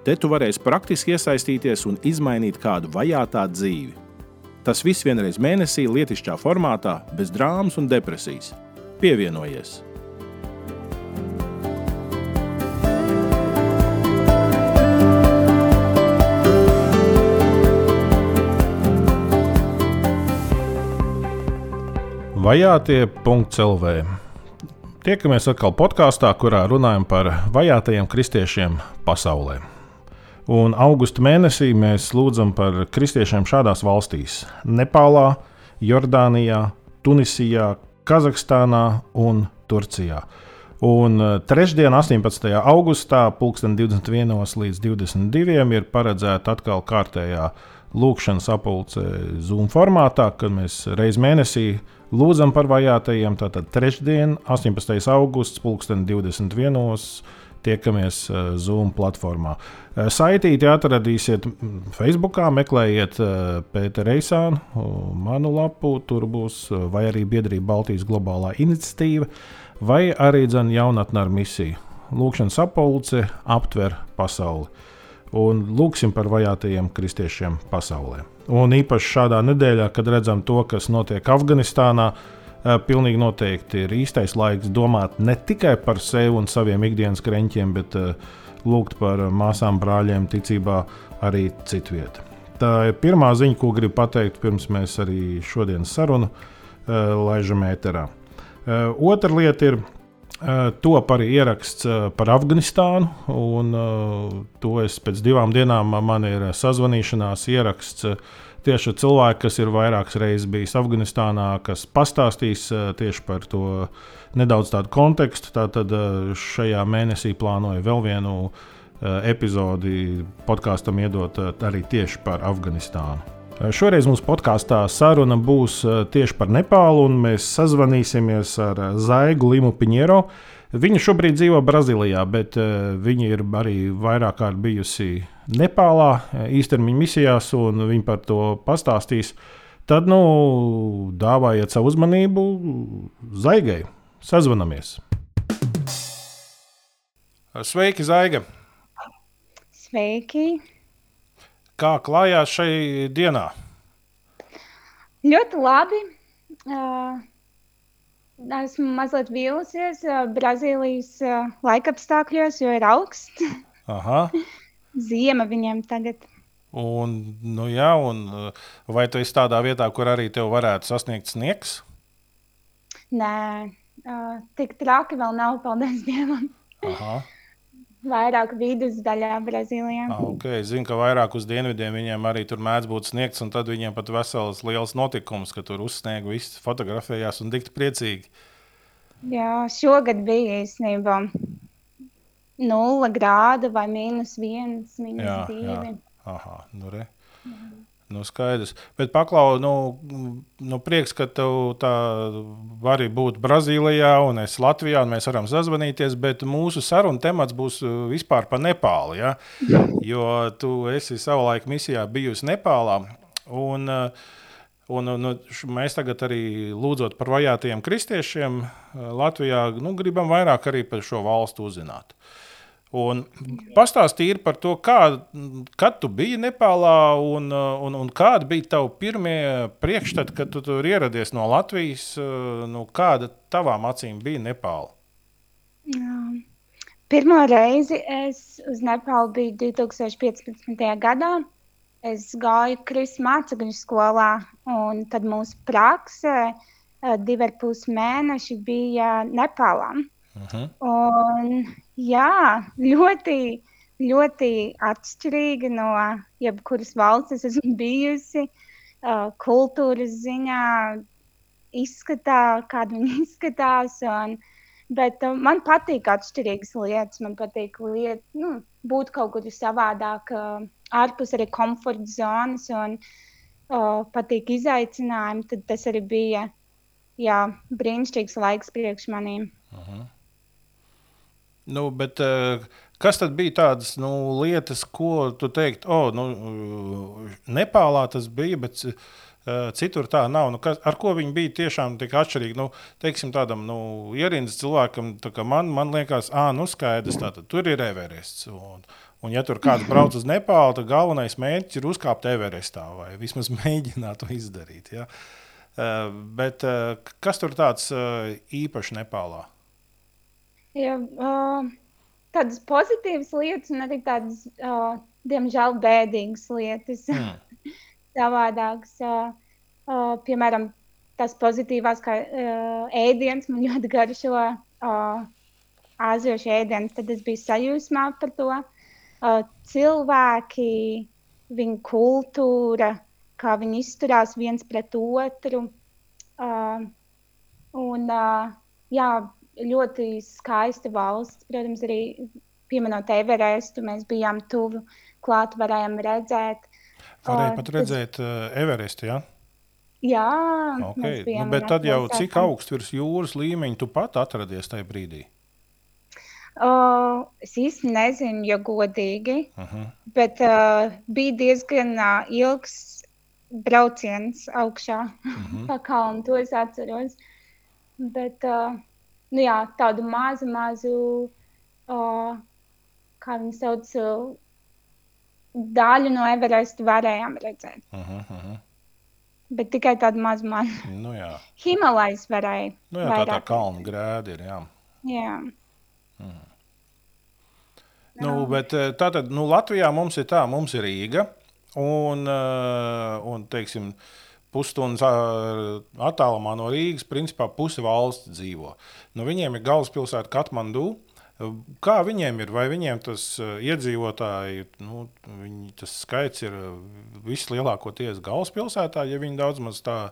Te tu varēsi praktiski iesaistīties un izmainīt kādu vajātā dzīvi. Tas viss vienreiz mēnesī, lietišķā formātā, bez drāmas un depresijas. Pievienojies! Vajātie.CLV Tiekamies atkal podkāstā, kurā runājam par vajātajiem kristiešiem pasaulē. Un augusta mēnesī mēs lūdzam par kristiešiem šādās valstīs - Nepālā, Jordānijā, Tunisijā, Kazahstānā un Turcijā. Un eh, trešdien, 18. augustā, 21. līdz 22. ir paredzēta atkal kārtējā lūkšanas apulce Zoom formātā, kad mēs reiz mēnesī lūdzam par vajātajiem. Tātad trešdien, 18. augusts, 2021 tiekamies eh, Zoom platformā. Eh, saitīti atradīsiet Facebook, meklējiet eh, Pēteru Reisānu, manu lapu, tur būs vai arī biedrība Baltijas globālā iniciatīva, vai arī dzene jaunatnē ar misiju. Lūkšanas apulce aptver pasauli. Un lūksim par vajātajiem kristiešiem pasaulē. Un īpaši šādā nedēļā, kad redzam to, kas notiek Afganistānā, uh, pilnīgi noteikti ir īstais laiks domāt ne tikai par sevi un saviem ikdienas krenķiem, bet eh, lūgt par māsām, brāļiem, ticībā arī citvietā. Tā ir pirmā ziņa, ko gribu pateikt, pirms mēs arī šodienas sarunu uh, laižam ēterā. Otra lieta ir top arī ieraksts par Afganistānu, un to es pēc divām dienām man ir sazvanīšanās ieraksts. Tieši cilvēki, kas ir vairākas reizes bijis Afganistānā, kas pastāstīs eh, tieši par to nedaudz tādu kontekstu. Tātad eh, šajā mēnesī plānoju vēl vienu eh, epizodi podkāstam iedot arī tieši par Afganistānu. Šoreiz mums podkāstā saruna būs tieši par Nepālu, un mēs sazvanīsimies ar Zaigu Limu Piņero. Viņa šobrīd dzīvo Brazīlijā, bet viņa ir arī vairāk kārt bijusi Nepālā eh, īstermiņa misijās, un viņi par to pastāstīs. Tad, nu, dāvājiet savu uzmanību Zaigai. Sazvanamies! Sveiki, Zaiga! Sveiki! Kā klājās šai dienā? Ļoti labi. Uh, esmu mazliet vīlusies Brazīlijas laikapstākļos, jo ir augsts. Aha. Ziema viņiem tagad. Un, nu jā, un vai tu esi tādā vietā, kur arī tev varētu sasniegt sniegs? Nē, uh, tik traki vēl nav, paldies Dievam. Aha. Vairāk vidusdaļā Brazīlijā. Ah, okay. Zinu, ka vairāk uz dienvidiem viņiem arī tur mēdz būt sniegs, un tad viņiem pat vesels liels notikums, ka tur uzsniega, visi fotografējās un dikti priecīgi. Jā, šogad bija īstenībā nulle grāda vai mīnus viens, mīnus jā, divi. Jā. Aha, nu re. Jā. Nu, skaidrs. Bet, paklau, nu, nu, prieks, ka tu tā vari būt Brazīlijā un es Latvijā, un mēs varam sazvanīties. Bet mūsu saruna temats būs uh, vispār par Nepālu. Ja? Jo tu esi savulaik misijā bijusi Nepālā. Un, uh, Un, un, mēs tagad arī lūdzot par vajātajiem kristiešiem uh, Latvijā, nu, gribam vairāk arī par šo valstu uzzināt. Un pastāstīja par to, kā, kad tu biji Nepālā un, un, un kādi bija tavi pirmie priekšstati, kad tu tur ieradies no Latvijas. Nu, kāda tavām acīm bija Nepāla? Jā. Pirmo reizi es uz Nepālu biju 2015. gadā. Es gāju Kristus mācekļu skolā, un tad mūsu prakse eh, divi ar pus mēneši bija Nepālā. Uh -huh. Un, jā, ļoti, ļoti atšķirīga no jebkuras valsts es esmu bijusi. Uh, kultūras ziņā, izskatā, kāda viņa izskatās. Un, Bet uh, man patīk atšķirīgas lietas. Man patīk liet, nu, būt kaut kur savādāk, uh, ārpus arī komforta zonas un uh, patīk izaicinājumi. Tad tas arī bija jā, brīnišķīgs laiks priekš maniem. -huh. Nu, bet, uh, kas tad bija tādas nu, lietas, ko tu teiktu, oh, nu, Nepālā tas bija, bet uh, citur tā nav. Nu, kas, ar ko viņi bija tiešām tik atšķirīgi? Nu, teiksim, tādam nu, ierindas cilvēkam, tā man, man liekas, ah, nu skaidrs, tātad tur ir Everests. Un, Un, ja tur kāds brauc uz Nepālu, tad galvenais mērķis ir uzkāpt Everestā vai vismaz mēģināt to izdarīt. Ja? Uh, bet kas tur tāds īpašs Nepālā? Ja, uh, tādas pozitīvas lietas, un arī tādas, uh, diemžēl, bēdīgas lietas. Mm. Savādākas. Uh, uh, piemēram, tas pozitīvās, kā uh, ēdiens man ļoti garšo. Uh, Āziešu ēdienas, tad es biju sajūsmā par to. Uh, cilvēki, viņu kultūra, kā viņi izturās viens pret otru. Uh, un, uh, jā, ļoti skaista valsts. Protams, arī pieminot Everestu, mēs bijām tuvu klāt, varējām redzēt. Varēja pat redzēt uh, Everestu, jā? Jā, okay. nu, bet tad jau cik augsts virs jūras līmeņa tu pat atradies tajā brīdī? Uh, es īsti nezinu, ja godīgi, uh -huh. bet uh, bija diezgan uh, ilgs brauciens augšā uh -huh. pa kalnu. To es atceros. Bet uh, nu jā, tādu mazu, mazu, uh, kā viņi sauc, uh, daļu no Everesta varējām redzēt. Uh -huh, uh -huh. Bet tikai tādu mazu, mazu. Nu, jā. Himalais varēja. Nu, jā, tā tā kalnu grēdi ir. Jā. jā. Mm. Nu, bet, tātad, nu, Latvijā mums ir tā, mums ir Rīga. Un, un teiksim, pusstundas attālumā no Rīgas, principā pusi valsts dzīvo. Nu, viņiem ir galvaspilsēta Katmandu. Kā viņiem ir? Vai viņiem tas uh, iedzīvotāji, nu, viņi, tas skaits ir vislielākoties galvaspilsētā, ja viņi daudz maz tā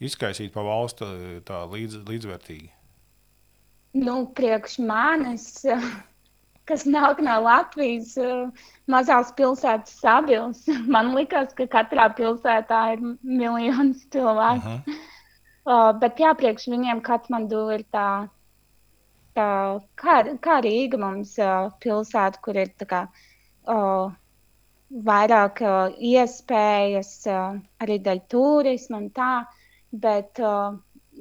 izkaisītu pa valsti tā līdz, līdzvērtīgi? Nu, priekš manis, kas nāk no Latvijas, mazās pilsētas sabils. Man liekas, ka katrā pilsētā ir miljons cilvēku. Uh bet jā, priekš viņiem Katmandu ir tā, tā kā, kā Rīga mums uh, pilsēta, kur ir tā kā. Uh, vairāk uh, iespējas uh, arī dēļ turisma un tā, bet uh,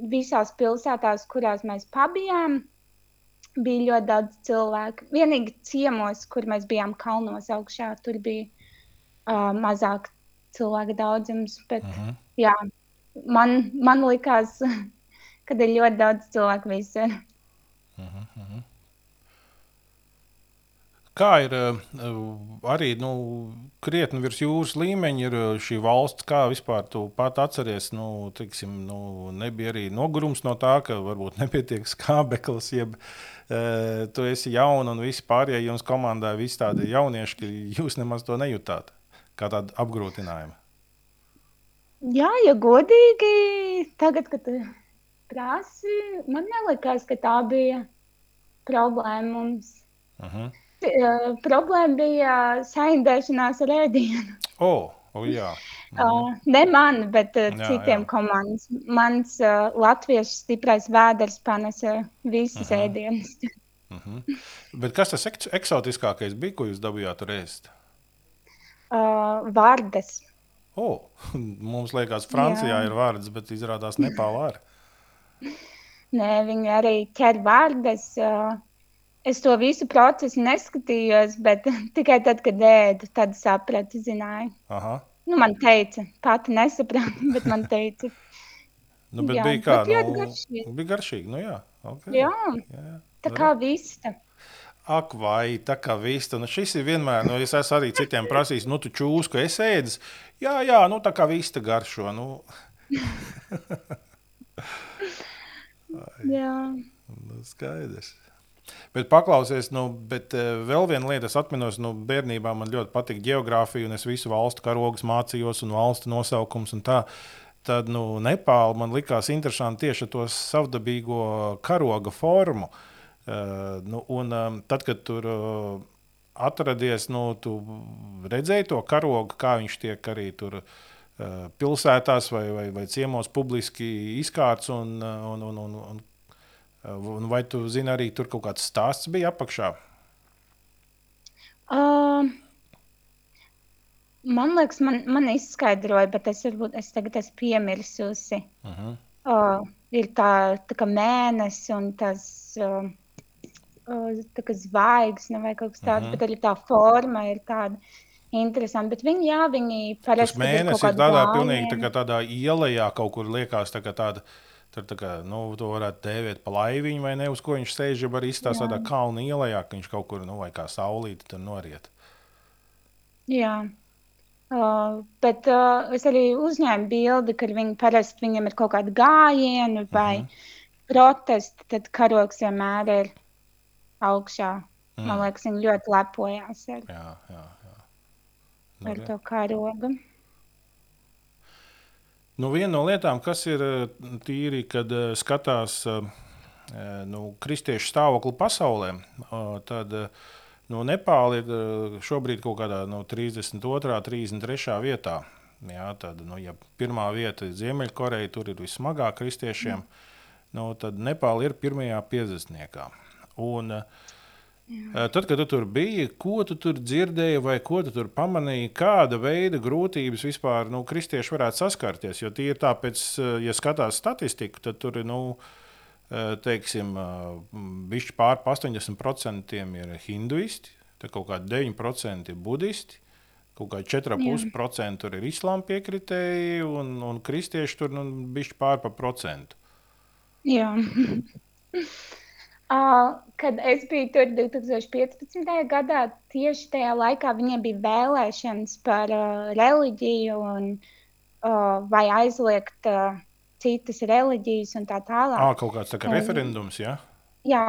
visās pilsētās, kurās mēs pabijām, bija ļoti daudz cilvēku. Vienīgi ciemos, kur mēs bijām kalnos augšā, tur bija uh, mazāk cilvēku daudzums. Bet, uh mhm. -huh. jā, man, man likās, ka ir ļoti daudz cilvēku visur. Uh -huh, uh -huh. Kā ir eh, arī nu, krietni virs jūras līmeņa, ir eh, šī valsts, kā vispār tu pat atceries, nu, tiksim, nu, nebija arī nogurums no tā, ka varbūt nepietiek skābeklis, jeb e, tu esi jauna un visi pārējie jums komandā, visi tādi jaunieši, ka jūs nemaz to nejūtāt kā tādu apgrūtinājumu. Jā, ja godīgi, tagad, kad prasi, man nelikās, ka tā bija problēma mums. Uh mhm. -huh. Uh, problēma bija saindēšanās ar ēdienu. Oh, oh, jā. Mhm. Uh, ne man, bet uh, jā, citiem jā. komandas. Mans uh, latviešu stiprais vēders panesa visas uh. -huh. ēdienas. uh. -huh. Bet kas tas eks eksotiskākais bija, ko jūs dabūjāt tur ēst? Uh, vārdas. Oh, mums liekas, Francijā jā. ir vārds, bet izrādās Nepālā arī. Nē, viņi arī ķer vārdas. Uh, Es to visu procesu neskatījos, bet tikai tad, kad ēdu, tad sapratu, zināju. Aha. Nu, man teica, pati nesapratu, bet man teica. nu, bet jā, bija kā, bet nu, garšīgi. bija garšīgi. Nu, jā, okay. jā, jā, tā kā vista. Ak, vai tā kā vista. Nu, šis ir vienmēr, nu, es esmu arī citiem prasījis, nu, tu čūsku es ēdu. Jā, jā, nu, tā kā vista garšo. Nu. jā. Nu, skaidrs. Bet paklausies, nu, bet uh, vēl viena lieta, es atceros, nu, bērnībā man ļoti patika geogrāfija, un es visu valstu karogus mācījos, un valstu nosaukums un tā. tad nu, Nepāla man likās interesanti tieši ar to savdabīgo karoga formu. Uh, nu, un, um, tad, kad tur uh, atradies, nu, tu redzēji to karogu, kā viņš tiek arī tur uh, pilsētās vai, vai, vai ciemos publiski izkārts. Un, un, un, un, un, un vai tu zini, arī tur kaut kāds stāsts bija apakšā? Uh, Man liekas, man, man izskaidroja, bet es varbūt es tagad esmu piemirsusi. Uh -huh. uh, ir tā, tā kā mēnesis un tas uh, uh, tā kā zvaigznes nu, vai kaut kas tāds, uh -huh. bet arī tā forma ir tāda. Interesanti, bet viņi, jā, viņi parasti ir mēnesis ir tādā gājienu. pilnīgi tā kā tādā ielā kaut kur liekas tā kā tāda. Tur tā kā, nu, to varētu dēvēt par laiviņu, vai ne? Uz ko viņš sēž, jau arī izstāsta tādā kalna ielā, ka viņš kaut kur, nu, vai kā saulīte tur noriet. Jā. Uh, bet uh, es arī uzņēmu bildi, ka viņi parasti viņam ir kaut kāda gājiena vai uh mhm. -huh. protesti, tad karoks vienmēr ir augšā. Mm. Man liekas, viņi ļoti lepojās ar, jā, jā, jā. Nu, ar to karogu. Nu, viena no lietām, kas ir tīri, kad skatās nu, kristiešu stāvokli pasaulē, tad uh, Nu, Nepāla ir eh, šobrīd kaut kādā no 32. un 33. vietā. Jā, tad, nu, ja pirmā vieta ir Ziemeļkoreja, tur ir vismagāk kristiešiem, mm. nu, tad Nepāla ir pirmajā 50. Un, Jā. Tad, kad tu tur biji, ko tu tur dzirdēji, vai ko tu tur pamanīji, kāda veida grūtības vispār nu, kristieši varētu saskarties? Jo tie ir tāpēc, ja skatās statistiku, tad tur ir. Nu, teiksim, bišķi pār 80% ir hinduisti, tad kaut kādi 9% ir budisti, kaut kādi 4,5% ir islāma piekritēji, un, un kristieši tur nu, bišķi pār pa procentu. Jā. Kad es biju tur 2015. gadā, tieši tajā laikā viņiem bija vēlēšanas par uh, reliģiju un, uh, vai aizliegt uh, citas reliģijas un tā tālāk. Ah, kaut kāds tā kā un, referendums, jā? Jā,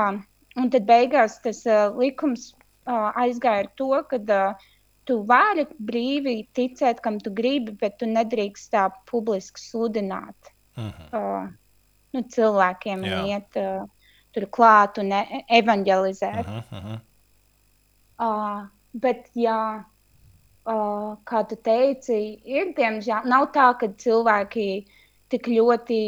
un tad beigās tas uh, likums uh, aizgāja ar to, ka uh, tu vari brīvi ticēt, kam tu gribi, bet tu nedrīkst tā publiski sludināt uh -huh. uh, nu, cilvēkiem jā. iet uh, tur klāt un evanģelizēt. Uh -huh, uh bet, jā, uh, kā tu teici, ir diemžēl nav tā, ka cilvēki tik ļoti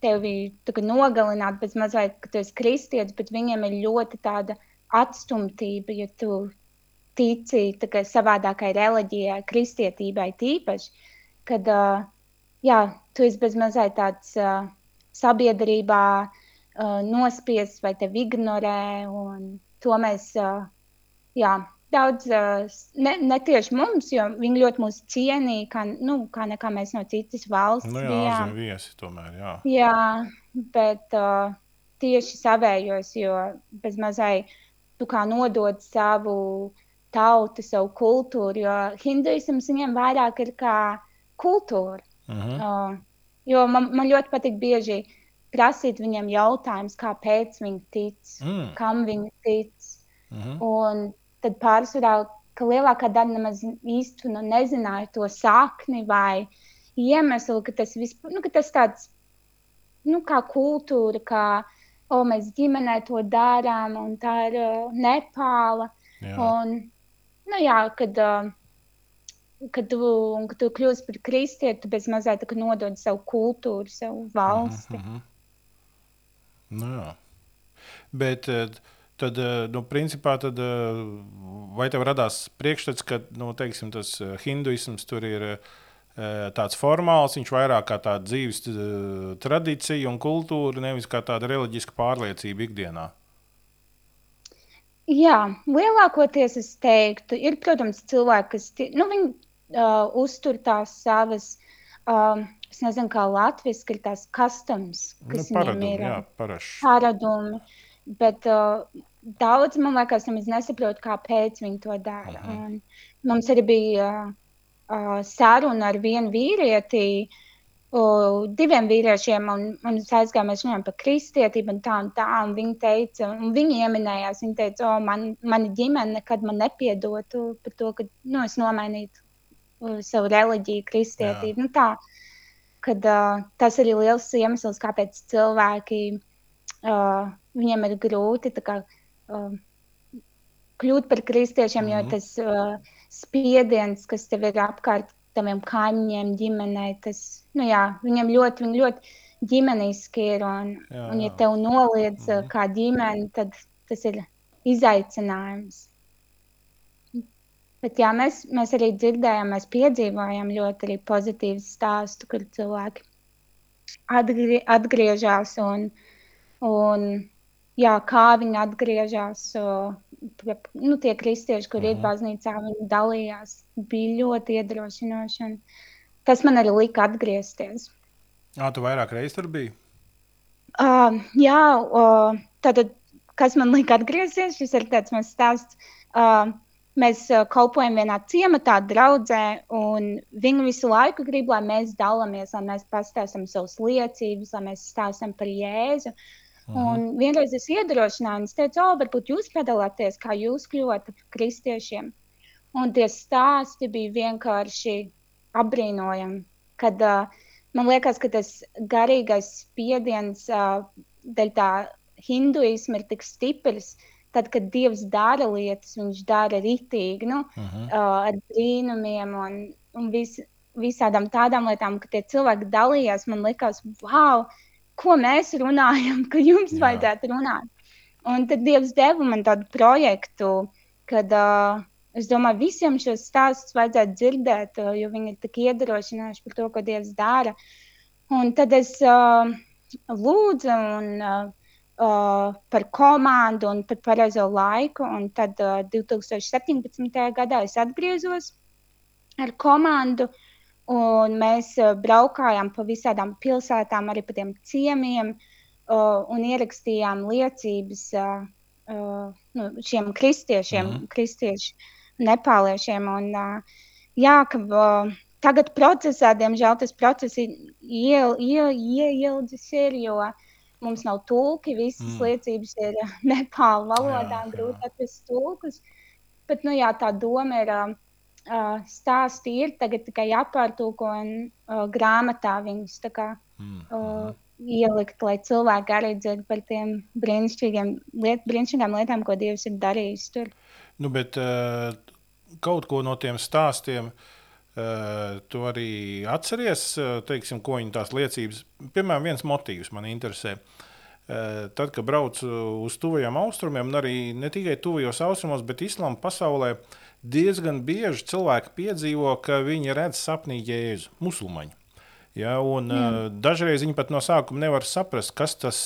tevi nogalināt, bez mazliet, ka tu esi kristietis, bet viņiem ir ļoti tāda atstumtība, ja tu tici savādākai reliģijai, kristietībai tīpaši, kad uh, jā, tu esi bez mazliet tāds uh, sabiedrībā uh, nospiests vai tevi ignorē, to mēs, uh, jā, daudz, ne, ne tieši mums, jo viņi ļoti mūs cienīja, kā, nu, kā nekā mēs no citas valsts. Nu, jā, bijām. viesi tomēr, jā. Jā, bet uh, tieši savējos, jo bez mazai tu kā nodod savu tautu, savu kultūru, jo hinduisms viņiem vairāk ir kā kultūra. Uh -huh. uh, jo man, man ļoti patīk bieži prasīt viņiem jautājumus, kāpēc viņi tic, mm. kam viņi tic. Uh -huh. Un tad pārsvarā, ka lielākā daļa nemaz īsti nu, nezināja to sakni vai iemeslu, ka tas, vispār, nu, ka tas tāds nu, kā kultūra, kā oh, mēs ģimenē to darām, un tā ir uh, Nepāla. Jā. Un, nu, jā, kad, uh, kad tu, kad tu kļūsi par kristieti, tu bez mazliet nodod savu kultūru, savu valsti. Uh -huh. Nu, jā. Bet uh, tad, eh, nu, principā, tad, eh, vai tev radās priekšstats, ka nu, teiksim, tas eh, hinduisms tur ir tāds formāls, viņš vairāk kā tāda dzīves tradīcija un kultūra, nevis kā tāda reliģiska pārliecība ikdienā? Jā, lielākoties es teiktu, ir, protams, cilvēki, kas nu, viņi, uh, uztur tās savas, uh, es nezinu, kā latviešu, ir tās customs, kas nu, paradumi, ir. Jā, paradumi. Bet uh, daudz man liekas, nemaz nesaprot, kāpēc viņi to dara. Mhm. Un mums arī bija uh, saruna ar vienu vīrieti. Uh, diviem vīriešiem, un, un mēs aizgājām, mēs runājām par kristietību, un tā un tā. Un viņi teica, un viņi ieminējās, viņi teica, o, man, mana ģimene nekad man nepiedotu par to, ka nu, es nomainītu uh, savu reliģiju, kristietību. Nu, tā, kad uh, tas ir liels iemesls, kāpēc cilvēki uh, viņiem ir grūti kā, uh, kļūt par kristiešiem, mm -hmm. jo mhm. tas uh, spiediens, kas tev ir apkārt, taviem kaimiņiem, ģimenei, tas nu, jā, viņam ļoti, viņi ļoti ģimeniski ir. Un, jā, jā. un ja tev noliedz mm -hmm. kā ģimeni, tad tas ir izaicinājums. Bet jā, mēs, mēs arī dzirdējām, mēs piedzīvojām ļoti pozitīvu stāstu, kur cilvēki atgrie, atgriežas un, un jā, kā viņi atgriežas. Nu, tie kristieši, kur mm ir baznīcā, viņi dalījās, bija ļoti iedrošinoši. Tas man arī lika atgriezties. Jā, tu vairāk reizes tur biji? Uh, jā, uh, tātad, kas man lika atgriezties, šis ir tāds mans stāsts. Uh, Mēs uh, kalpojam vienā ciematā, draudzē, un viņi visu laiku grib, lai mēs dalāmies, lai mēs pastāstām savas liecības, lai mēs stāstām par Jēzu. Mhm. Un vienreiz es iedrošināju, es teicu, oh, varbūt jūs piedalāties, kā jūs kļūstat par kristiešiem. Un tie stāsti bija vienkārši apbrīnojami. Kad, uh, man liekas, ka tas garīgais spiediens uh, dēļ tā hinduisma ir tik stiprs, uh, tad, kad Dievs dara lietas, viņš dara ritīgi, nu, uh -huh. uh, ar brīnumiem un, un vis, visādām tādām lietām, ka tie cilvēki dalījās. Man liekas, wow, ko mēs runājam, ka jums Jā. vajadzētu runāt. Un tad Dievs deva man tādu projektu, kad uh, es domāju, visiem šos stāstus vajadzētu dzirdēt, uh, jo viņi ir tik iedrošinājuši par to, ko Dievs dara. Un tad es uh, lūdzu un uh, uh, par komandu un par pareizo laiku. Un tad uh, 2017. gadā es atgriezos ar komandu. Un mēs uh, braukājām pa visām pilsētām, arī pa tiem ciemiem, uh, un ierakstījām liecības uh, uh, nu, šiem kristiešiem, mm -hmm. kristiešu nepāliešiem. Un, uh, jā, ka, uh, tagad procesā, diemžēl, tas process ir ieildzis, ir, jo uh, Mums nav tulki, visas mm. liecības ir nepālu valodā, jā, grūti atrast tulkus. Bet nu, jā, tā doma ir uh, stāsti ir tagad tikai jāpārtulko un uh, grāmatā viņus tā kā, mm. uh, ielikt, lai cilvēki arī dzird par tiem brīnišķīgiem liet, brīnišķīgām lietām, ko Dievs ir darījis tur. Nu, bet uh, kaut ko no tiem stāstiem uh, Uh, tu arī atceries, uh, teiksim, ko viņa tās liecības, piemēram, viens motīvs man interesē. Uh, tad, kad braucu uz tuvajiem austrumiem, un arī ne tikai tuvajos austrumos, bet islāma pasaulē, diezgan bieži cilvēki piedzīvo, ka viņi redz sapnī jēzu, musulmaņu. Ja, un, mm. Dažreiz viņi pat no sākuma nevar saprast, kas tas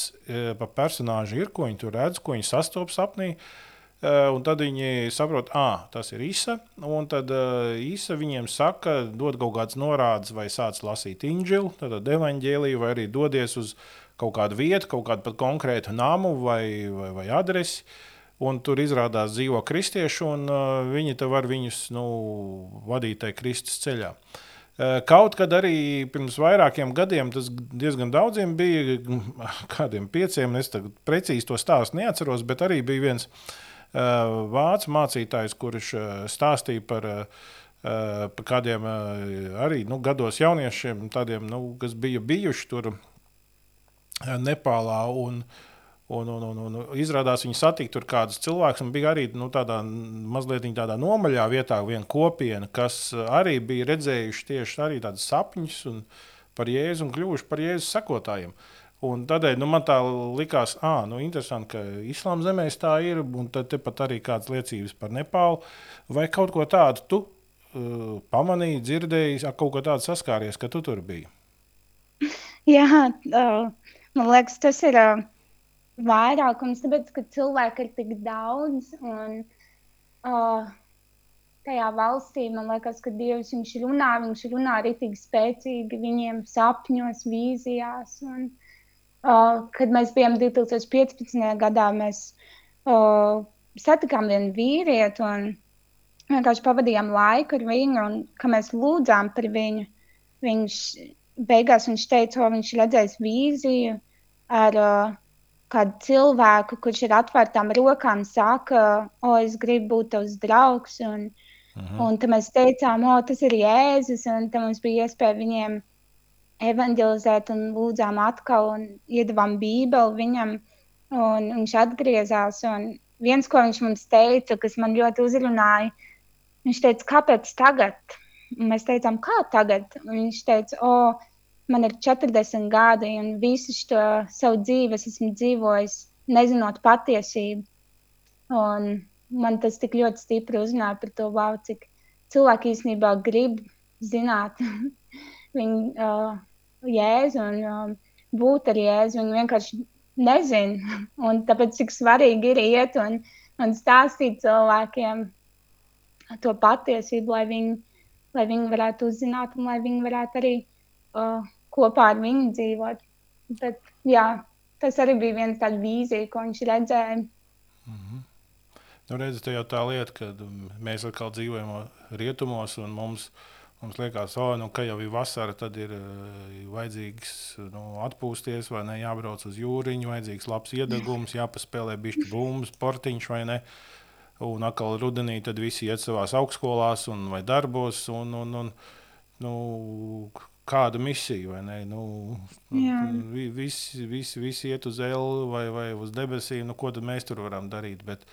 pa personāžu ir, ko viņi tur redz, ko viņi sastopas sapnī. Uh, Eh, un tad viņi saprot, ka tas ir īsa. Un tad uh, īsa viņiem saka, dod kaut kādas norādes, vai sāc lasīt inģilu, tad evaņģēliju, vai arī dodies uz kaut kādu vietu, kaut kādu konkrētu namu vai, vai, vai adresi. Un tur izrādās dzīvo kristieši, un uh, viņi var viņus nu, vadīt tajā Kristus ceļā. Uh, kaut kad arī pirms vairākiem gadiem, tas diezgan daudziem bija, kādiem pieciem, es precīzi to stāstu neatceros, bet arī bija viens uh, Eh, vācu mācītājs, kurš eh, stāstīja par, eh, kādiem arī nu, gados jauniešiem, tādiem, nu, kas bija bijuši tur Nepālā. Un, Un, un, un, un izrādās, viņi satika tur kādus cilvēkus, bija arī nu, tādā mazliet tādā nomaļā vietā viena kopiena, kas arī bija redzējuši tieši tādas sapņus par Jēzu un kļuvuši par Jēzus sekotājiem. Uh, Un tādēļ nu, man tā likās, ah, nu, interesanti, ka islāma zemēs tā ir, un tad pat arī kādas liecības par Nepālu. Vai kaut ko tādu tu uh, pamanīji, dzirdēji, ar kaut ko tādu saskāries, ka tu tur biji? Jā, uh, man liekas, tas ir uh, vairākums, tāpēc, ka cilvēki ir tik daudz. Un, uh, tajā valstī man liekas, ka Dievs viņš runā, viņš runā arī tik spēcīgi viņiem sapņos, vīzijās. Un, Uh, kad mēs bijām 2015. gadā, mēs uh, satikām vienu vīrieti un vienkārši pavadījām laiku ar viņu. Un, kad mēs lūdzām par viņu, viņš beigās viņš teica, ka viņš redzēs vīziju ar uh, kādu cilvēku, kurš ir atvērtām rokām, saka, o, es gribu būt tavs draugs. Un, uh -huh. un tad mēs teicām, o, tas ir Jēzus, un tad mums bija iespēja viņiem evanģelizēt, un lūdzām atkal, un iedavām Bībeli viņam, un viņš atgriezās. Un viens, ko viņš mums teica, kas man ļoti uzrunāja, viņš teica, kāpēc tagad? Un mēs teicām, kā tagad? Un viņš teica, o, man ir 40 gadi, un visu šo savu dzīvi es esmu dzīvojis, nezinot patiesību. Un man tas tik ļoti stipri uzrunāja par to, wow, cik cilvēki īstenībā grib zināt viņu uh, jēzu un uh, būt ar jēzu. Viņi vienkārši nezina. Un tāpēc cik svarīgi ir iet un, un stāstīt cilvēkiem to patiesību, lai viņi, lai viņi varētu uzzināt un lai viņi varētu arī uh, kopā ar viņu dzīvot. Bet, jā, tas arī bija viens tāds vīzija, ko viņš redzēja. Mm -hmm. Nu, redziet, tā jau tā lieta, ka mēs atkal dzīvojam rietumos, un mums, mums liekas, oh, nu, ka jau ir vasara, tad ir uh, vajadzīgs nu, atpūsties, vai ne, jābrauc uz jūriņu, vajadzīgs labs iedegums, jāpaspēlē bišķi bumbas, sportiņš vai ne. Un atkal rudenī tad visi iet savās augstskolās un vai darbos. Un, un, un, nu, kādu misiju, vai ne? Nu, visi, visi, visi iet uz Elu vai, vai uz debesīm, nu, ko tad mēs tur varam darīt? Bet,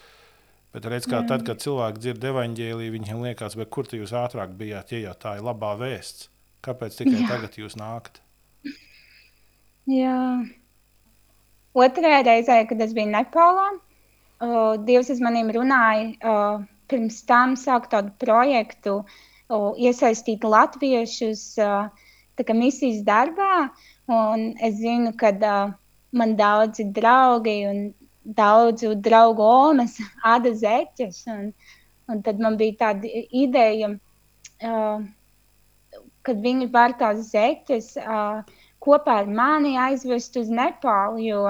bet redz, kā tad, kad cilvēki dzird evaņģēlīju, viņiem liekas, kur jūs ātrāk bijāt, ja jau tā ir labā vēsts. Kāpēc tikai Jā. tagad jūs nākat? Jā. Otrajā reizē, kad es biju Nepālā, uh, Dievs ar maniem runāja uh, pirms tam sākt tādu projektu, uh, iesaistīt latviešus uh, misijas darbā. Es zinu, ka uh, man daudzi draugi un daudzu draugu omas āda zeķes. Un, un tad man bija tāda ideja, uh, kad viņi var tās zeķes uh, kopā ar mani aizvest uz Nepālu. Jo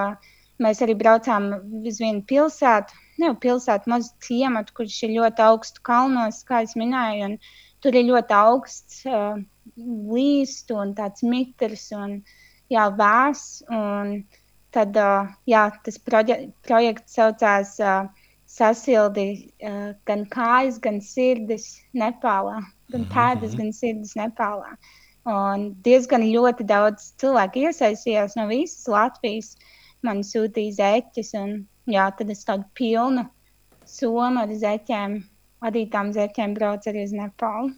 mēs arī braucām uz vienu pilsētu, ne pilsētu, mazu ciematu, kurš ir ļoti augstu kalnos, kā es minēju. Tur ir ļoti augsts. Uh, līst un tāds mitrs un jā, vēs. Un tad jā, tas proje projekts saucās Sasildi gan kājas, gan sirdis Nepālā, gan mhm, pēdas, mhm. gan sirdis Nepālā. Un diezgan ļoti daudz cilvēku iesaistījās no visas Latvijas. Man sūtīja zeķes, un jā, tad es tādu pilnu somu ar zeķēm, vadītām zeķēm braucu arī uz Nepālu.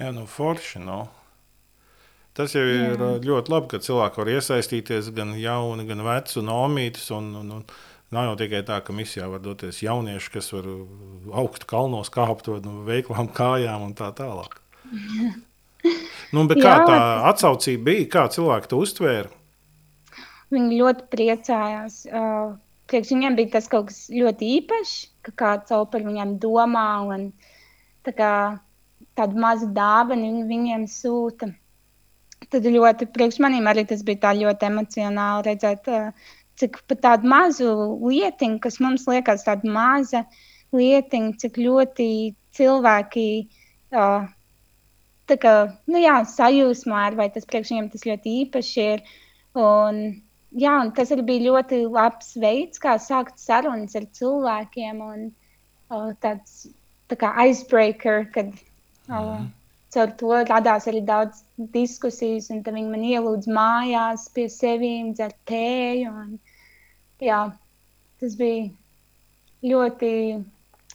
Jā, nu forši. Nu. Tas jau ir Jā. ļoti labi, ka cilvēki var iesaistīties gan jauni, gan veci un omītis. Un, un, un nav jau tikai tā, ka misijā var doties jaunieši, kas var augstu kalnos kāpt no veiklām kājām un tā tālāk. nu, kā Jā, tā atsaucība bija? Kā cilvēki to uztvēra? Viņi ļoti priecājās. Uh, priekš viņiem bija tas kaut kas ļoti īpašs, ka kāds par viņiem domā. Un, kā, tādu mazu dāvanu viņiem sūta. Tad ļoti priekš maniem arī tas bija ļoti emocionāli redzēt, cik pat tādu mazu lietiņu, kas mums liekas tāda maza lietiņa, cik ļoti cilvēki uh, tā kā, nu jā, sajūsmā ir, vai tas priekš viņiem tas ļoti īpaši ir. Un, jā, un tas arī bija ļoti labs veids, kā sākt sarunas ar cilvēkiem un uh, tāds tā kā icebreaker, kad Mm. Caur to radās arī daudz diskusijas, un viņi man ielūdz mājās pie sevis, dzert tēju. Un, jā, tas bija ļoti,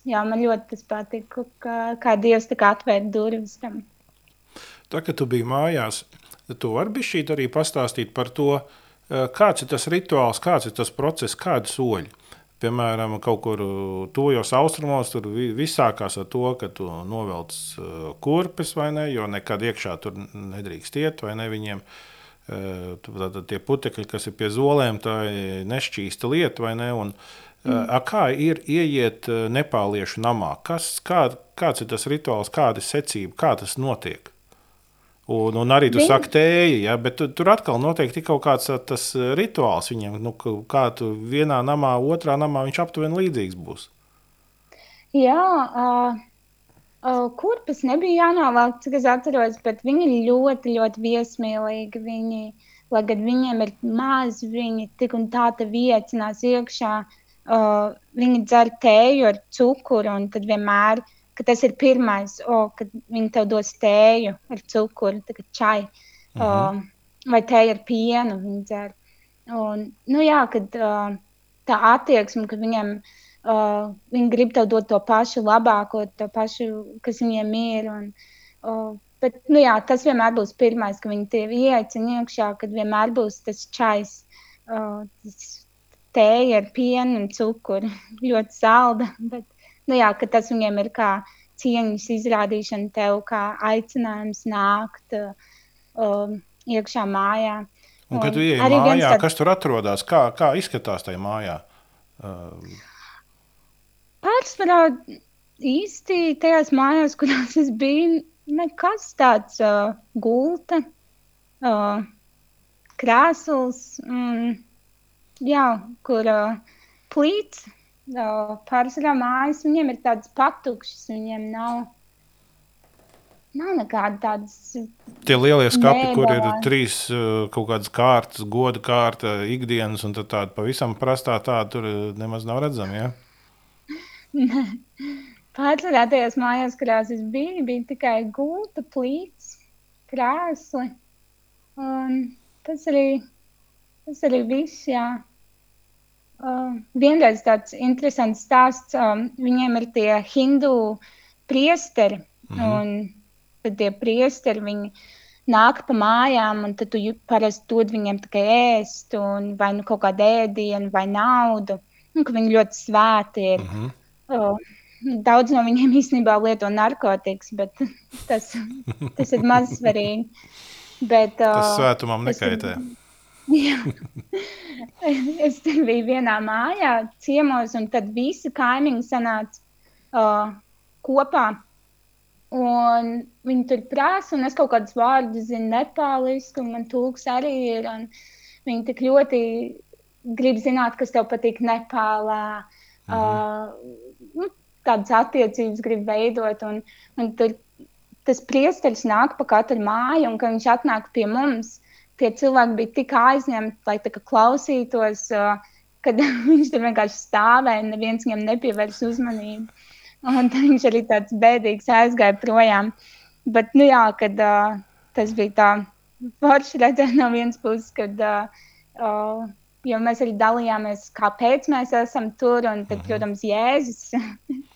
jā, man ļoti tas patika, kā, kā Dievs atvēra durvis tam. Tā kā tu biji mājās, tu vari šī arī pastāstīt par to, eh, kāds ir tas rituāls, kāds ir tas process, kādi soļi piemēram, kaut kur tuvajos austrumos, tur viss sākās ar to, ka tu novelc uh, kurpes vai ne, jo nekad iekšā tur nedrīkst iet vai ne viņiem. Uh, tātad tie putekļi, kas ir pie zolēm, tā ir nešķīsta lieta vai ne. Un, uh, mm. Kā ir ieiet nepāliešu namā? Kas, kā, kāds ir tas rituāls, kāda ir secība, kā tas notiek? Un, un arī tu Viņ... saki, tēja, ja, bet tu, tur atkal noteikti ir kaut kāds tas rituāls viņam. Nu, kā tu vienā namā, otrā namā viņš aptuveni līdzīgs būs. Jā, uh, uh, kurpes nebija jānovelk, cik es atceros, bet viņi ir ļoti, ļoti viesmīlīgi. Viņi, lai gan viņiem ir maz, viņi tik un tā te viecinās iekšā. Uh, viņi dzer tēju ar cukuru un tad vienmēr ka tas ir pirmais, o, kad viņi tev dos tēju ar cukuru, kā čai. uh -huh. uh, vai tēju ar pienu viņi dzer. Un, nu jā, kad uh, tā attieksme, ka viņiem uh, viņi grib tev dot to pašu labāko, to pašu, kas viņiem ir. Un, uh, bet, nu jā, tas vienmēr būs pirmais, ka viņi tevi ieaicina iekšā, kad vienmēr būs tas čais, uh, tas tēja ar pienu un cukuru, ļoti salda. Bet, nu jā, ka tas viņiem ir kā cieņas izrādīšana tev, kā aicinājums nākt uh, iekšā mājā. Un, kad jūs ejat mājā, tad... kas tur atrodas, kā, kā izskatās tajā mājā? Uh... Pārsvarā īsti tajās mājās, kurās es biju, nekas tāds uh, gulta, uh, krēsls, mm, jā, kur uh, plīts. Pārsvarā mājas viņiem ir tādas patukšas, viņiem nav Nav nekāda tādas. Tie lielie skapi, kur ir trīs kaut kādas kārtas, goda kārta, ikdienas, un tāda pavisam prastā tāda tur nemaz nav redzama. Ja? Pārsvarā tajās mājās, kurās es biju, bija tikai gulta, plīts, krēsli. Un tas arī, tas arī viss. Jā. Uh, vienreiz tāds interesants stāsts. Um, viņiem ir tie hindu priesteri. Mm -hmm tad tie priesteri viņi nāk pa mājām, un tad tu parasti dod viņiem tikai ēst, un vai nu kaut kādu ēdienu, vai naudu, un ka viņi ļoti svēti ir. Mm -hmm. oh, daudz no viņiem īstenībā lieto narkotikas, bet tas, tas ir maz svarīgi. Bet, tas uh, svētumam nekaitē. Jā. es biju vienā mājā, ciemos, un tad visi kaimiņi sanāca uh, kopā. Un viņi tur prasa, un es kaut kādus vārdus zinu nepāliski, un man tūks arī ir. Viņi tik ļoti grib zināt, kas tev patīk Nepālā. Mhm. Uh, nu, tādas attiecības grib veidot. Un, un tur, tas priesteris nāk pa katru māju, un kad viņš atnāk pie mums, tie cilvēki bija tik aizņemti, lai klausītos, kad viņš tur vienkārši stāvēja, un neviens viņam nepievērs uzmanību. Un viņš arī tāds bēdīgs aizgāja projām. Bet, nu jā, kad uh, tas bija tā forši redzēt no vienas puses, kad, uh, uh, mēs arī dalījāmies, kāpēc mēs esam tur, un tad, mhm. protams, Jēzus,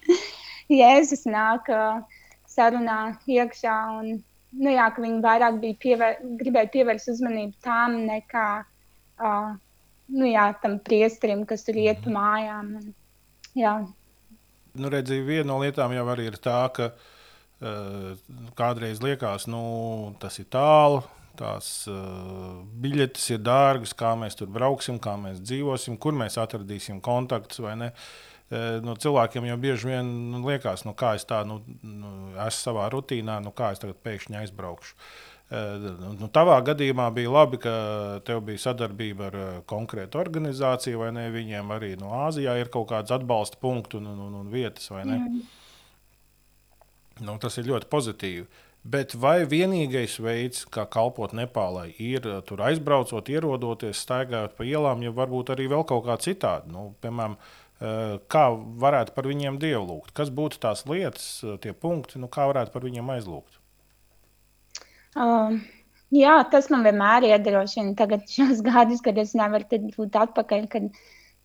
Jēzus nāk uh, sarunā iekšā, un, nu jā, ka viņi vairāk bija pievēr, gribēja pievērst uzmanību tām nekā, uh, nu jā, tam priesterim, kas tur iet pa mhm. mājām. Un, jā, nu, redzi, viena no lietām jau ir tā, ka uh, kādreiz liekas, nu, tas ir tālu. Tās uh, biļetes ir dārgas, kā mēs tur brauksim, kā mēs dzīvosim, kur mēs atradīsim kontaktus vai ne. Uh, no cilvēkiem jau bieži vien nu, liekas, nu, kā es tā nu, nu, esmu savā rutīnā, nu, kā es tagad pēkšņi aizbraukšu. Eh, nu, tavā gadījumā bija labi, ka tev bija sadarbība ar eh, konkrētu organizāciju, vai ne? Viņiem arī no Āzijā ir kaut kāds atbalsta punkts un, un, un vietas, vai ne? Mm. Nu, tas ir ļoti pozitīvi. Bet vai vienīgais veids, kā kalpot Nepālai, ir eh, tur aizbraucot, ierodoties, staigājot pa ielām, ja varbūt arī vēl kaut kā citādi? Nu, piemēram, kā varētu par viņiem dievu lūgt? Kas būtu tās lietas, tie punkti, nu, kā varētu par viņiem aizlūgt? Um, jā, tas man vienmēr iedrošina. Tagad šos gadus, kad es nevaru būt atpakaļ, kad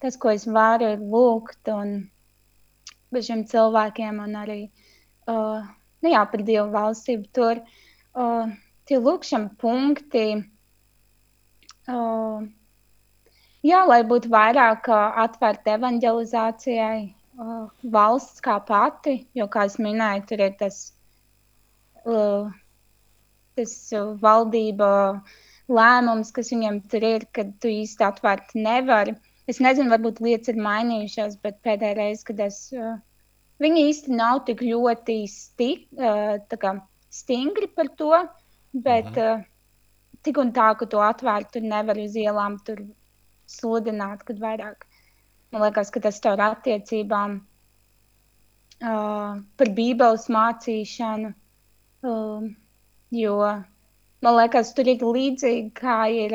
tas, ko es varu, ir lūgt un par šiem cilvēkiem un arī uh, nu jā, par Dievu valstību. Tur uh, tie lūkšana punkti. Uh, jā, lai būtu vairāk atvērta evanģelizācijai, valsts kā pati, jo, kā es minēju, tur ir tas tas valdība lēmums, kas viņiem tur ir, kad tu īsti atvērt nevari. Es nezinu, varbūt lietas ir mainījušās, bet pēdējā reize, kad es. Viņi īsti nav tik ļoti sti, uh, kā, stingri par to, bet mhm. tik un tā, ka to atvērt, tur nevar uz ielām sludināt, kad vairāk. Man liekas, ka tas ir attiecībām uh, par Bībeles mācīšanu. Uh, Jo man liekas, tur ir līdzīgi kā ir,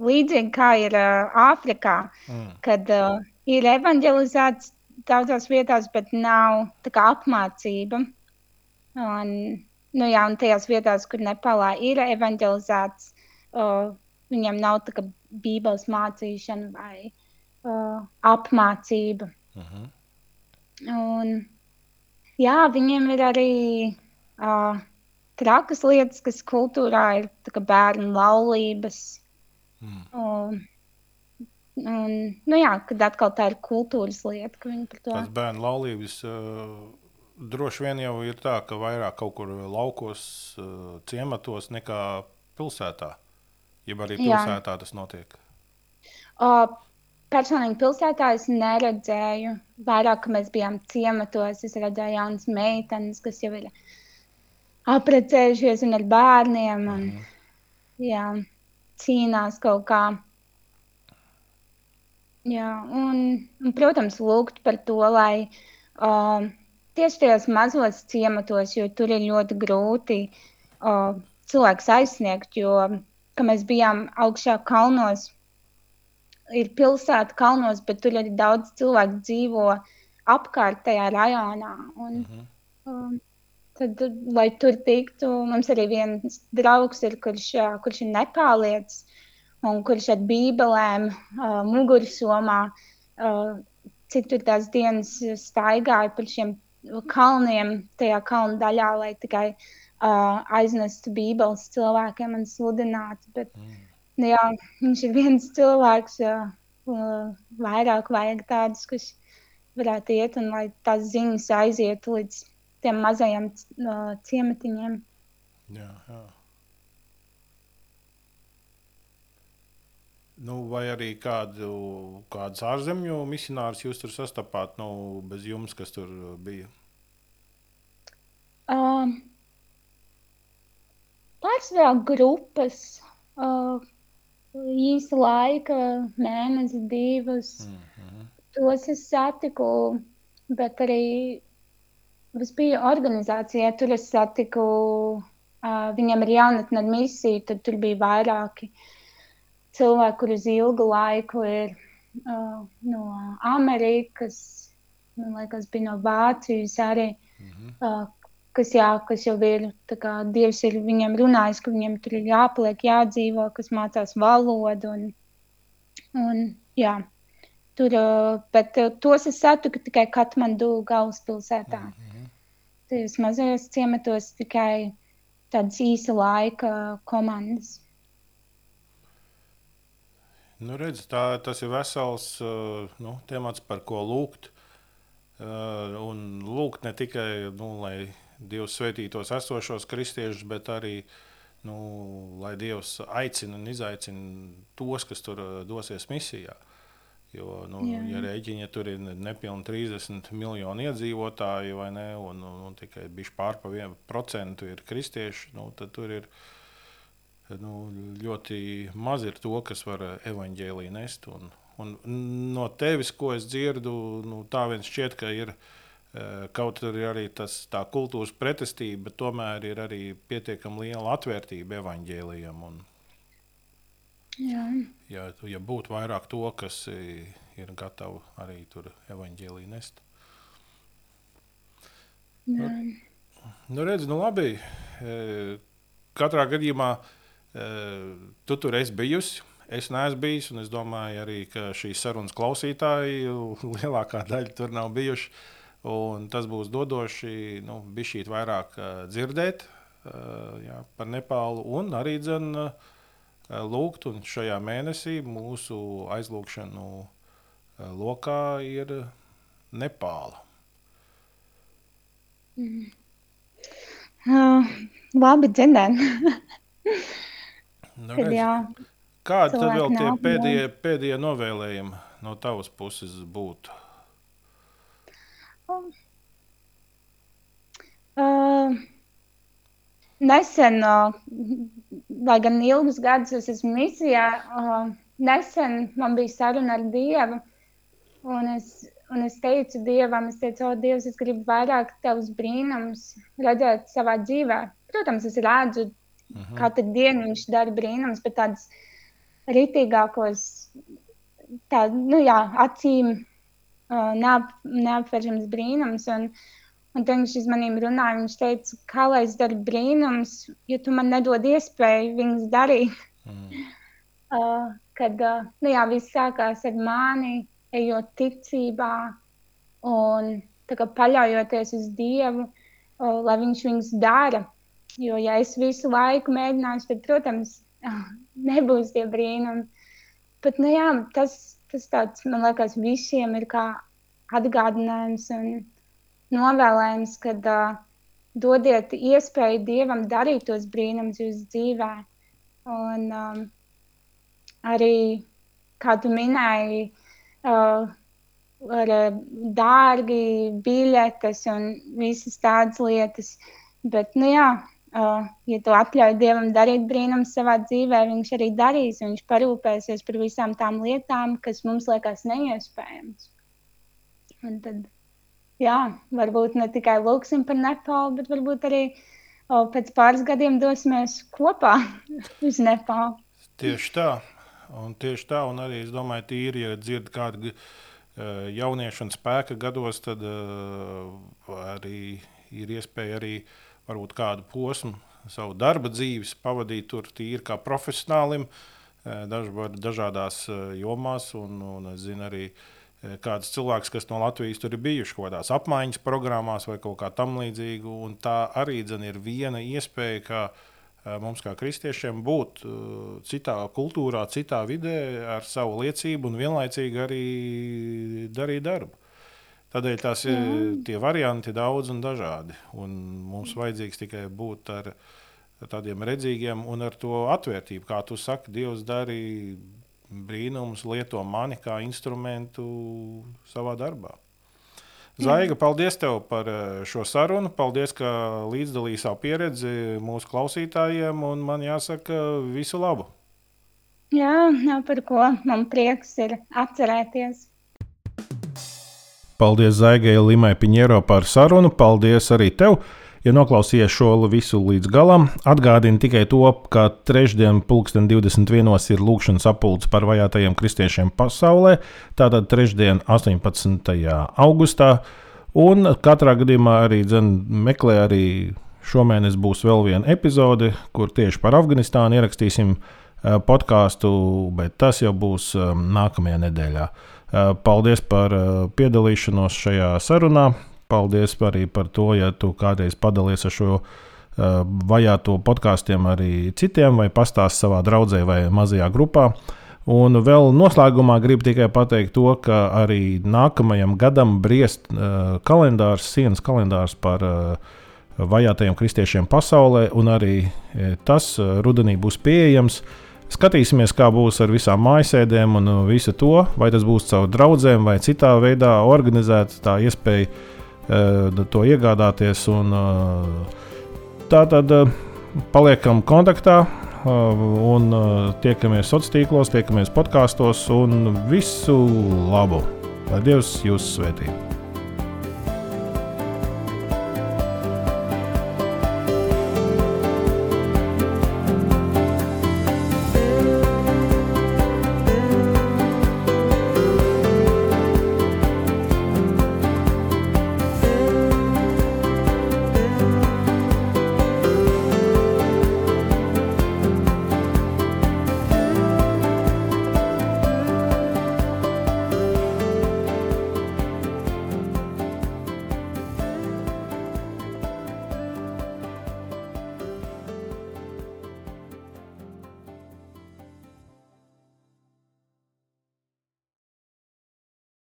līdzīgi kā ir Āfrikā, mm. kad uh, ir evanģelizēts daudzās vietās, bet nav apmācība. Un, nu, jā, un tajās vietās, kur Nepālā ir evanģelizēts, uh, viņiem nav tā kā bībeles mācīšana vai uh, apmācība. Uh -huh. Un, jā, viņiem ir arī uh, trakas lietas, kas kultūrā ir bērnu laulības. Mm. Un, un, nu jā, kad atkal tā ir kultūras lieta, ka viņi par to. Tas bērnu laulības uh, droši vien jau ir tā, ka vairāk kaut kur laukos, uh, ciematos nekā pilsētā. Jeb arī pilsētā jā. tas notiek. Uh, personīgi pilsētā es neredzēju. Vairāk, mēs bijām ciematos, es redzēju jaunas meitenes, kas jau ir apprecējušies un ar bērniem. Un, mm. jā, cīnās kaut kā. Jā, un, un, protams, lūgt par to, lai uh, tieši tajos mazos ciematos, jo tur ir ļoti grūti uh, cilvēks aizsniegt, jo, kad mēs bijām augšā kalnos, ir pilsēta kalnos, bet tur arī daudz cilvēku dzīvo apkārt tajā rajonā. Un, mm -hmm. um, tad, lai tur tiktu, mums arī viens draugs ir, kurš, kurš ir nepālietis un kurš ar bībelēm uh, mugursomā uh, citur tās dienas staigāja pa šiem kalniem, tajā kalnu daļā, lai tikai uh, aiznestu bībeles cilvēkiem un sludinātu. Bet, mm Nu, jā, viņš ir viens cilvēks, jā, vairāk vajag tādus, kas varētu iet un lai tās ziņas aizietu līdz tiem mazajiem uh, ciematiņiem. Jā, jā. Nu, vai arī kādu, kādus ārzemju misionārus jūs tur sastapāt, nu, bez jums, kas tur bija? Um, Pārsvarā grupas, uh, īsa laika, mēnesis, divus. Mm -hmm. Tos es satiku, bet arī es biju organizācijā, tur es satiku, uh, viņam ir jaunatne ar misiju, tad tur bija vairāki cilvēki, kur uz ilgu laiku ir uh, no Amerikas, man liekas, bija no Vācijas arī. Mm -hmm. uh, kas, jā, kas jau ir, kā, Dievs ir viņiem runājis, ka viņiem tur ir jāpaliek, jādzīvo, kas mācās valodu. Un, un, jā, tur, bet tos es satiku tikai Katmandu galvaspilsētā. Mm -hmm. Tajos mazajos ciematos tikai tādas īsa laika komandas. Nu, redz, tā, tas ir vesels nu, temats, par ko lūgt. Uh, un lūgt ne tikai, nu, lai Dievs svētītos esošos kristiešus, bet arī nu, lai Dievs aicina un izaicina tos, kas tur uh, dosies misijā. Jo, nu, Jā. ja rēķina, tur ir nepilnīgi 30 miljoni iedzīvotāji, vai ne, un, un, un tikai pār pa 1% ir kristieši, nu, tad tur ir nu, ļoti maz ir to, kas var evaņģēlī nest. Un, un no tevis, ko es dzirdu, nu, tā viens šķiet, ka ir ielikās Eh, kaut arī tas, tā kultūras pretestība, tomēr ir arī pietiekami liela atvērtība evaņģēlijam. Un, Jā. ja, ja būtu vairāk to, kas ir gatavi arī tur evaņģēlī nest. Jā. Nu, nu redz, nu labi. Eh, katrā gadījumā eh, tu tur esi bijusi. Es neesmu bijis, un es domāju, arī, ka šīs sarunas klausītāji lielākā daļa tur nav bijuši. Uh, Un tas būs dodoši, nu, bišķīt vairāk uh, dzirdēt uh, jā, par Nepālu un arī dzen, uh, lūgt. Un šajā mēnesī mūsu aizlūgšanu uh, lokā ir Nepāla. Mm. Uh, labi, dzirdēt. nu, Kādi tad vēl tie pēdējie, pēdējie novēlējumi no tavas puses būtu? Uh, nesen, uh, lai gan ilgus gadus es esmu misijā, uh, nesen man bija saruna ar Dievu. Un es, un es teicu Dievam, es teicu, oh, Dievs, es gribu vairāk tavus brīnumus redzēt savā dzīvē. Protams, es redzu, uh mhm. -huh. katru dienu viņš dara brīnumus, bet tādas ritīgākos, tā, nu jā, acīm neap, neaptverams brīnums. Un, Un tad viņš uz maniem runāja. Viņš teica, kā lai es daru brīnums, ja tu man nedod iespēju viņus darīt. Mm. Uh, kad uh, nu jā, viss sākās ar mani, ejot ticībā un paļaujoties uz Dievu, uh, lai Viņš viņus dara. Jo, ja es visu laiku mēģināšu, tad, protams, nebūs tie brīnumi. Bet, nu, jā, tas, tas tāds, man liekas, visiem ir kā atgādinājums un novēlējums, kad uh, dodiet iespēju Dievam darīt tos brīnumus jūsu dzīvē. Un, um, arī, kā tu minēji, uh, ar dārgi biļetes un visas tādas lietas. Bet, nu jā, ja tu atļauj Dievam darīt brīnumus savā dzīvē, Viņš arī darīs. Viņš parūpēsies par visām tām lietām, kas mums liekas neiespējamas. Un tad, jā, varbūt ne tikai lūksim par Nepālu, bet varbūt arī o, pēc pāris gadiem dosimies kopā uz Nepālu. Tieši tā. Un tieši tā, un arī es domāju, tīri, ja dzird kādu uh, jauniešu un spēka gados, tad uh, arī ir iespēja arī varbūt kādu posmu savu darba dzīves pavadīt tur tīri kā profesionālim, uh, daž, dažādās uh, jomās, un, un es zinu arī kāds cilvēks, kas no Latvijas tur ir bijuši kaut kādās apmaiņas programmās vai kaut kā tam līdzīga, un tā arī dzen, ir viena iespēja, kā Eh, mums, kā kristiešiem, būt eh, citā kultūrā, citā vidē ar savu liecību un vienlaicīgi arī darīt darbu. Tādēļ tās ir tie varianti daudz un dažādi. Un mums vajadzīgs tikai būt ar, ar tādiem redzīgiem un ar to atvērtību. Kā tu saki, Dievs darīja brīnumus, lieto mani kā instrumentu savā darbā. Zaiga, paldies tev par eh, šo sarunu. Paldies, ka līdzdalīji savu pieredzi mūsu klausītājiem. Man jāsaka, visu labu! Jā, nav par ko. Man prieks ir atcerēties. Paldies Zaigai Limai Piņero par sarunu. Paldies arī tev! Ja noklausījies šo visu līdz galam, atgādinu tikai to, ka trešdien, 2021. ir lūkšanas apgabals par vajātajiem kristiešiem pasaulē. Tātad trešdien, 18. augustā. Un katrā gadījumā arī dzen, meklē arī šomēnes būs vēl viena epizode, kur tieši par Afganistānu ierakstīsim eh, podkāstu, bet tas jau būs eh, nākamajā nedēļā. Eh, paldies par piedalīšanos šajā sarunā. Paldies arī par to, ja tu kādreiz padalies ar šo uh, vajāto podkāstiem arī citiem, vai pastāst savā draudzē vai mazajā grupā. Un vēl noslēgumā gribu tikai pateikt to, ka arī nākamajam gadam briest uh, kalendārs, sienas kalendārs par uh, vajātajiem kristiešiem pasaulē, un arī tas uh, rudenī būs pieejams. Skatīsimies, kā būs ar visām mājasēdēm un visu to, vai tas būs caur draugiem vai citā veidā organizēts. Tā iespēja to iegādāties. Un, tā tad paliekam kontaktā un tiekamies sociālos tīklos, tiekamies podkāstos un visu labu! Lai Dievs jūs svētītu!